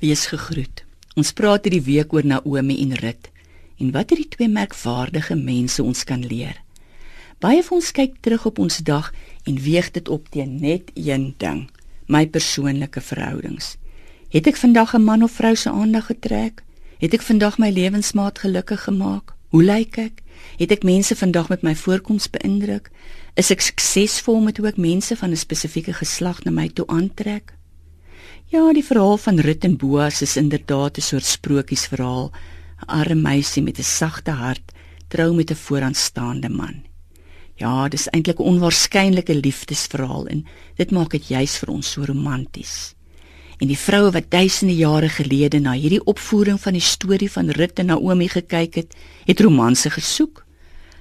Wees gegroet. Ons praat hierdie week oor Naomi en Rut en wat hierdie twee merkwaardige mense ons kan leer. Baie van ons kyk terug op ons dag en weeg dit op teen net een ding: my persoonlike verhoudings. Het ek vandag 'n man of vrou se aandag getrek? Het ek vandag my lewensmaat gelukkig gemaak? Hoe lyk ek? Het ek mense vandag met my voorkoms beïndruk? Is ek suksesvol met hoe ek mense van 'n spesifieke geslag na my toe aantrek? Ja, die verhaal van Rut en Boas is inderdaad 'n soort sprokiesverhaal. 'n Arme meisie met 'n sagte hart trou met 'n vooraanstaande man. Ja, dis eintlik 'n onwaarskynlike liefdesverhaal en dit maak dit juis vir ons so romanties. En die vroue wat duisende jare gelede na hierdie opvoering van die storie van Rut en Naomi gekyk het, het romanse gesoek.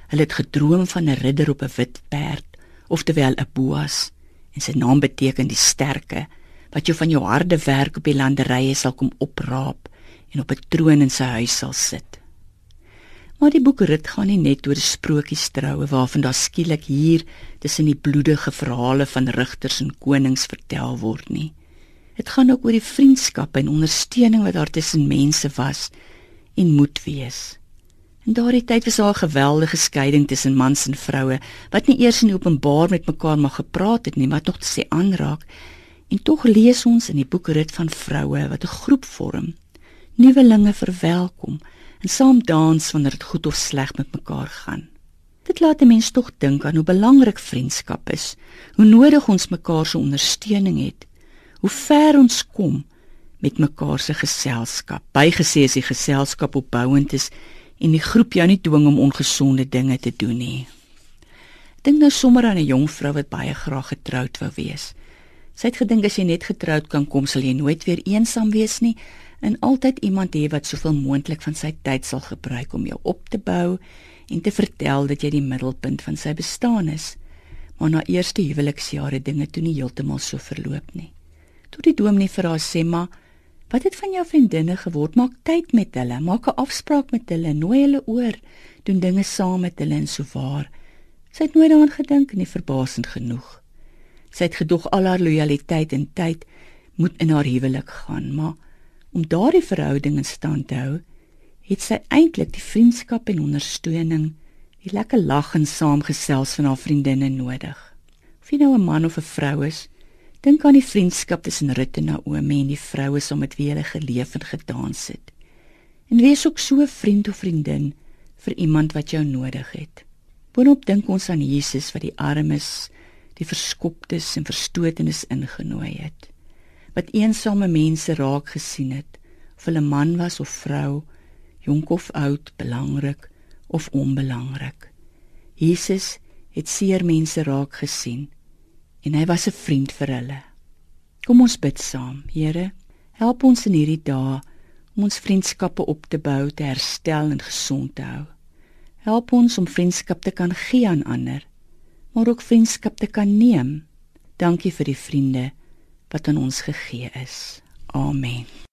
Hulle het gedroom van 'n ridder op 'n wit perd, oftewel 'n Boas, en sy naam beteken die sterke wat jou van jou harde werk op die landerye sal kom opraap en op 'n troon in sy huis sal sit. Maar die boek Rut gaan nie net oor sprokies troue waarvan daar skielik hier tussen die bloedige verhale van rigters en konings vertel word nie. Dit gaan ook oor die vriendskap en ondersteuning wat daar tussen mense was en moet wees. In daardie tyd was daar 'n geweldige skeiding tussen mans en vroue wat nie eers in openbaar met mekaar mag gepraat het nie, wat nog te sê aanraak En tog lees ons in die boek Rit van vroue wat 'n groep vorm, nuwelinge verwelkom en saam dans wanneer dit goed of sleg met mekaar gaan. Dit laat 'n mens tog dink aan hoe belangrik vriendskap is, hoe nodig ons mekaar se ondersteuning het, hoe ver ons kom met mekaar se geselskap. Bygesê is die geselskap opbouend is en die groep jou nie dwing om ongesonde dinge te doen nie. Dink nou sommer aan 'n jong vrou wat baie graag getroud wou wees. Sy het gedink as jy net getroud kan kom, sal jy nooit weer eensaam wees nie en altyd iemand hê wat soveel moontlik van sy tyd sal gebruik om jou op te bou en te vertel dat jy die middelpunt van sy bestaan is. Maar na eerste huweliksjare dinge toe nie heeltemal so verloop nie. Toe die dominee vir haar sê, "Maar wat het van jou vriendinne geword? Maak tyd met hulle, maak 'n afspraak met hulle, nooi hulle oor, doen dinge saam met hulle en so waar." Sy het nooit daaraan gedink nie, verbasend genoeg. Sy het gedog al haar lojaliteit en tyd moet in haar huwelik gaan, maar om daardie verhouding in stand te hou, het sy eintlik die vriendskap en ondersteuning, die lekker lag en saamgesels van haar vriendinne nodig. Of jy nou 'n man of 'n vrou is, dink aan die vriendskap tussen Rut en Naomi en die vroue saam met wie hulle geleef en gedans het. En wees ook so 'n vriend of vriendin vir iemand wat jou nodig het. Boonop dink ons aan Jesus wat die armes die verskoptes en verstotenes ingenooi het wat eensame mense raak gesien het of hulle man was of vrou jonk of oud belangrik of onbelangrik. Jesus het seer mense raak gesien en hy was 'n vriend vir hulle. Kom ons bid saam Here. Help ons in hierdie dae om ons vriendskappe op te bou te herstel en gesond te hou. Help ons om vriendskap te kan gee aan ander maar ook vriendskap te kan neem. Dankie vir die vriende wat aan ons gegee is. Amen.